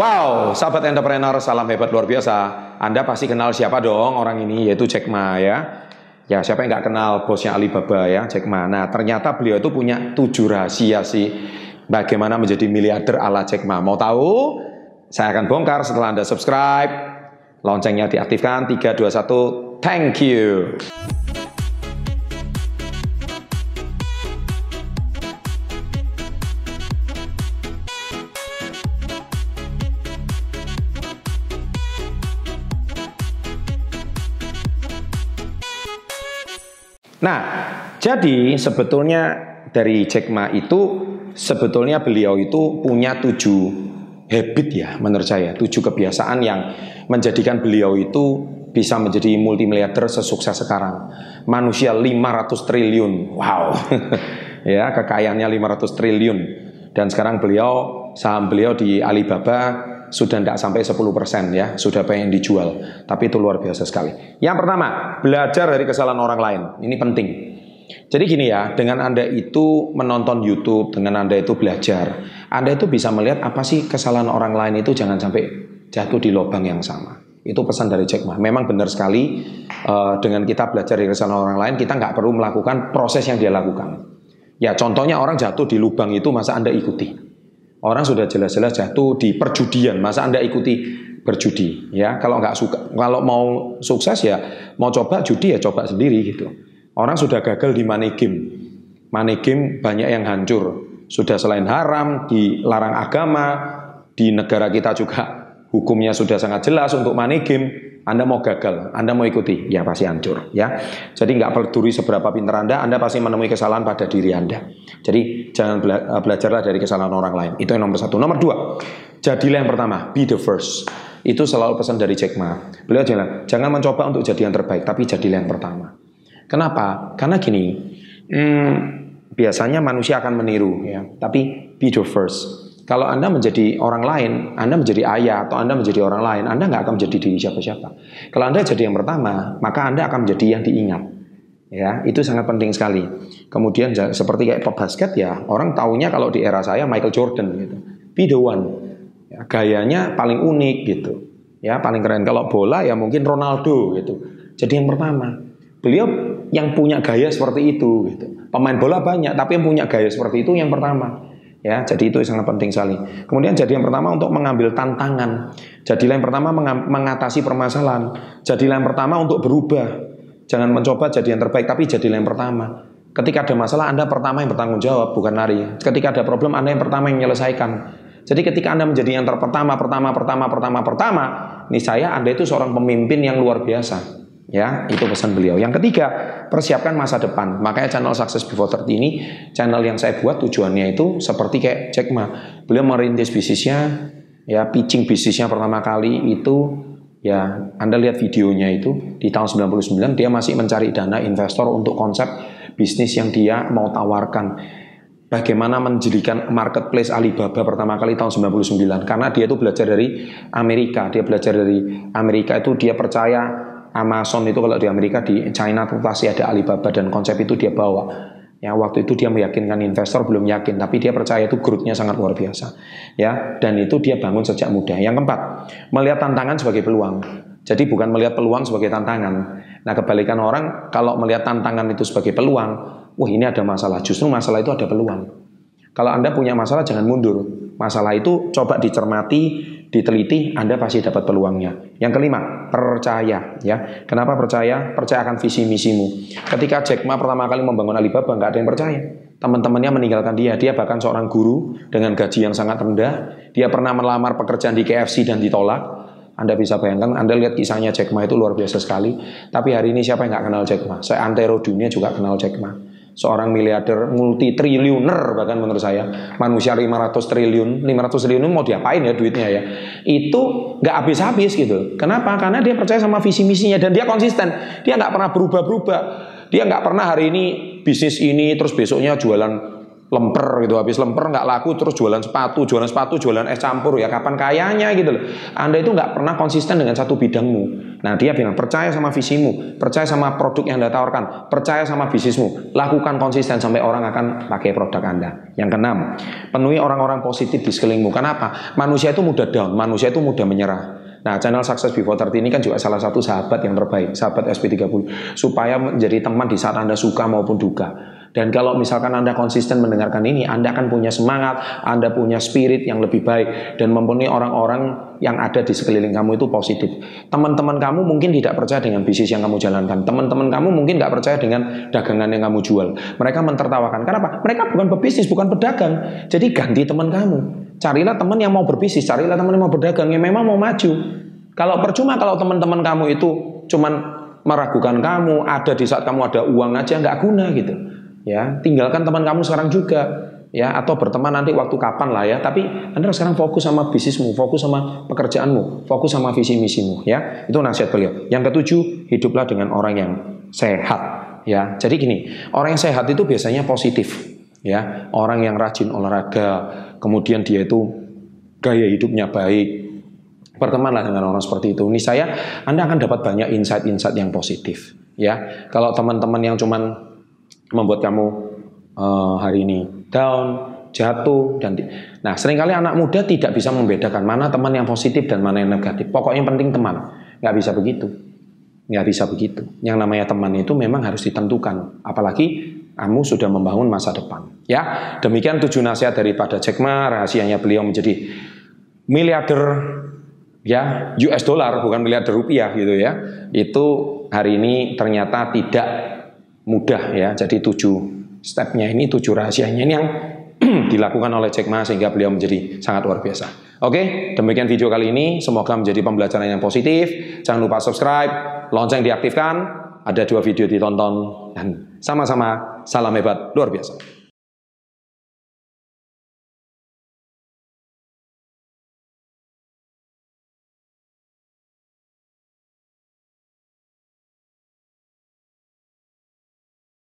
Wow, sahabat entrepreneur, salam hebat luar biasa. Anda pasti kenal siapa dong orang ini, yaitu Jack Ma ya. Ya, siapa yang nggak kenal bosnya Alibaba ya, Jack Ma. Nah, ternyata beliau itu punya tujuh rahasia sih bagaimana menjadi miliarder ala Jack Ma. Mau tahu? Saya akan bongkar setelah Anda subscribe. Loncengnya diaktifkan, 3, 2, 1, thank you. Nah, jadi sebetulnya dari Jack Ma itu sebetulnya beliau itu punya tujuh habit ya menurut saya, tujuh kebiasaan yang menjadikan beliau itu bisa menjadi multimiliarder sesukses sekarang. Manusia 500 triliun. Wow. ya, kekayaannya 500 triliun. Dan sekarang beliau saham beliau di Alibaba sudah tidak sampai 10% ya, sudah pengen dijual. Tapi itu luar biasa sekali. Yang pertama, belajar dari kesalahan orang lain. Ini penting. Jadi gini ya, dengan Anda itu menonton YouTube, dengan Anda itu belajar, Anda itu bisa melihat apa sih kesalahan orang lain itu jangan sampai jatuh di lubang yang sama. Itu pesan dari Jack Ma. Memang benar sekali uh, dengan kita belajar dari kesalahan orang lain, kita nggak perlu melakukan proses yang dia lakukan. Ya contohnya orang jatuh di lubang itu masa Anda ikuti. Orang sudah jelas-jelas jatuh di perjudian, masa Anda ikuti berjudi ya. Kalau nggak suka, kalau mau sukses ya mau coba judi ya coba sendiri gitu. Orang sudah gagal di money game. Money game banyak yang hancur. Sudah selain haram, dilarang agama, di negara kita juga hukumnya sudah sangat jelas untuk money game. Anda mau gagal, Anda mau ikuti, ya pasti hancur, ya. Jadi nggak peduli seberapa pintar Anda, Anda pasti menemui kesalahan pada diri Anda. Jadi jangan bela belajarlah dari kesalahan orang lain. Itu yang nomor satu. Nomor dua, jadilah yang pertama, be the first. Itu selalu pesan dari Jack Ma. Beliau bilang, jangan mencoba untuk jadi yang terbaik, tapi jadilah yang pertama. Kenapa? Karena gini, hmm, biasanya manusia akan meniru, ya. Tapi be the first kalau Anda menjadi orang lain, Anda menjadi ayah atau Anda menjadi orang lain, Anda nggak akan menjadi diri siapa-siapa. Kalau Anda jadi yang pertama, maka Anda akan menjadi yang diingat. Ya, itu sangat penting sekali. Kemudian seperti kayak basket ya, orang taunya kalau di era saya Michael Jordan gitu. Be the one. Ya, gayanya paling unik gitu. Ya, paling keren. Kalau bola ya mungkin Ronaldo gitu. Jadi yang pertama. Beliau yang punya gaya seperti itu gitu. Pemain bola banyak, tapi yang punya gaya seperti itu yang pertama. Ya, jadi itu sangat penting sekali. Kemudian jadi yang pertama untuk mengambil tantangan. Jadilah yang pertama mengatasi permasalahan. Jadilah yang pertama untuk berubah. Jangan mencoba jadi yang terbaik, tapi jadilah yang pertama. Ketika ada masalah, Anda pertama yang bertanggung jawab, bukan lari. Ketika ada problem, Anda yang pertama yang menyelesaikan. Jadi ketika Anda menjadi yang terpertama, pertama, pertama, pertama, pertama, ini saya Anda itu seorang pemimpin yang luar biasa. Ya, itu pesan beliau. Yang ketiga, persiapkan masa depan. Makanya channel Success Before 30 ini channel yang saya buat tujuannya itu seperti kayak Jack Ma. Beliau merintis bisnisnya, ya pitching bisnisnya pertama kali itu ya Anda lihat videonya itu di tahun 99 dia masih mencari dana investor untuk konsep bisnis yang dia mau tawarkan. Bagaimana menjadikan marketplace Alibaba pertama kali tahun 99 karena dia itu belajar dari Amerika, dia belajar dari Amerika itu dia percaya Amazon itu kalau di Amerika di China itu pasti ada Alibaba dan konsep itu dia bawa. Ya, waktu itu dia meyakinkan investor belum yakin, tapi dia percaya itu growth-nya sangat luar biasa. Ya, dan itu dia bangun sejak muda. Yang keempat, melihat tantangan sebagai peluang. Jadi bukan melihat peluang sebagai tantangan. Nah, kebalikan orang kalau melihat tantangan itu sebagai peluang, wah ini ada masalah. Justru masalah itu ada peluang. Kalau Anda punya masalah jangan mundur. Masalah itu coba dicermati, diteliti, Anda pasti dapat peluangnya. Yang kelima, percaya ya. Kenapa percaya? Percaya akan visi misimu. Ketika Jack Ma pertama kali membangun Alibaba, nggak ada yang percaya. Teman-temannya meninggalkan dia. Dia bahkan seorang guru dengan gaji yang sangat rendah. Dia pernah melamar pekerjaan di KFC dan ditolak. Anda bisa bayangkan, Anda lihat kisahnya Jack Ma itu luar biasa sekali. Tapi hari ini siapa yang nggak kenal Jack Ma? Saya antero dunia juga kenal Jack Ma seorang miliarder multi triliuner bahkan menurut saya. Manusia 500 triliun 500 triliun mau diapain ya duitnya ya? Itu nggak habis-habis gitu. Kenapa? Karena dia percaya sama visi misinya dan dia konsisten. Dia nggak pernah berubah-berubah. Dia nggak pernah hari ini bisnis ini terus besoknya jualan lemper gitu habis lemper nggak laku terus jualan sepatu jualan sepatu jualan es campur ya kapan kayanya gitu loh. Anda itu nggak pernah konsisten dengan satu bidangmu. Nah dia bilang percaya sama visimu percaya sama produk yang anda tawarkan percaya sama bisnismu. Lakukan konsisten sampai orang akan pakai produk anda. Yang keenam penuhi orang-orang positif di sekelilingmu. Kenapa? Manusia itu mudah down manusia itu mudah menyerah. Nah, channel Success Before 30 ini kan juga salah satu sahabat yang terbaik, sahabat SP30, supaya menjadi teman di saat Anda suka maupun duka. Dan kalau misalkan Anda konsisten mendengarkan ini, Anda akan punya semangat, Anda punya spirit yang lebih baik dan mempunyai orang-orang yang ada di sekeliling kamu itu positif. Teman-teman kamu mungkin tidak percaya dengan bisnis yang kamu jalankan. Teman-teman kamu mungkin nggak percaya dengan dagangan yang kamu jual. Mereka mentertawakan. Kenapa? Mereka bukan pebisnis, bukan pedagang. Jadi ganti teman kamu. Carilah teman yang mau berbisnis, carilah teman yang mau berdagang, yang memang mau maju. Kalau percuma kalau teman-teman kamu itu cuman meragukan kamu, ada di saat kamu ada uang aja nggak guna gitu ya tinggalkan teman kamu sekarang juga. Ya atau berteman nanti waktu kapan lah ya. Tapi anda sekarang fokus sama bisnismu fokus sama pekerjaanmu fokus sama visi misimu ya. Itu nasihat beliau. Yang ketujuh hiduplah dengan orang yang sehat ya. Jadi gini orang yang sehat itu biasanya positif ya. Orang yang rajin olahraga kemudian dia itu gaya hidupnya baik. Bertemanlah dengan orang seperti itu. Ini saya anda akan dapat banyak insight-insight yang positif ya. Kalau teman-teman yang cuman membuat kamu uh, hari ini down, jatuh dan nah sering kali anak muda tidak bisa membedakan mana teman yang positif dan mana yang negatif. Pokoknya yang penting teman, nggak bisa begitu, nggak bisa begitu. Yang namanya teman itu memang harus ditentukan, apalagi kamu sudah membangun masa depan. Ya, demikian tujuh nasihat daripada Jack Ma, rahasianya beliau menjadi miliarder ya US dollar bukan miliarder rupiah gitu ya. Itu hari ini ternyata tidak mudah ya. Jadi tujuh stepnya ini, tujuh rahasianya ini yang dilakukan oleh Jack Ma sehingga beliau menjadi sangat luar biasa. Oke, demikian video kali ini. Semoga menjadi pembelajaran yang positif. Jangan lupa subscribe, lonceng diaktifkan. Ada dua video ditonton dan sama-sama salam hebat luar biasa.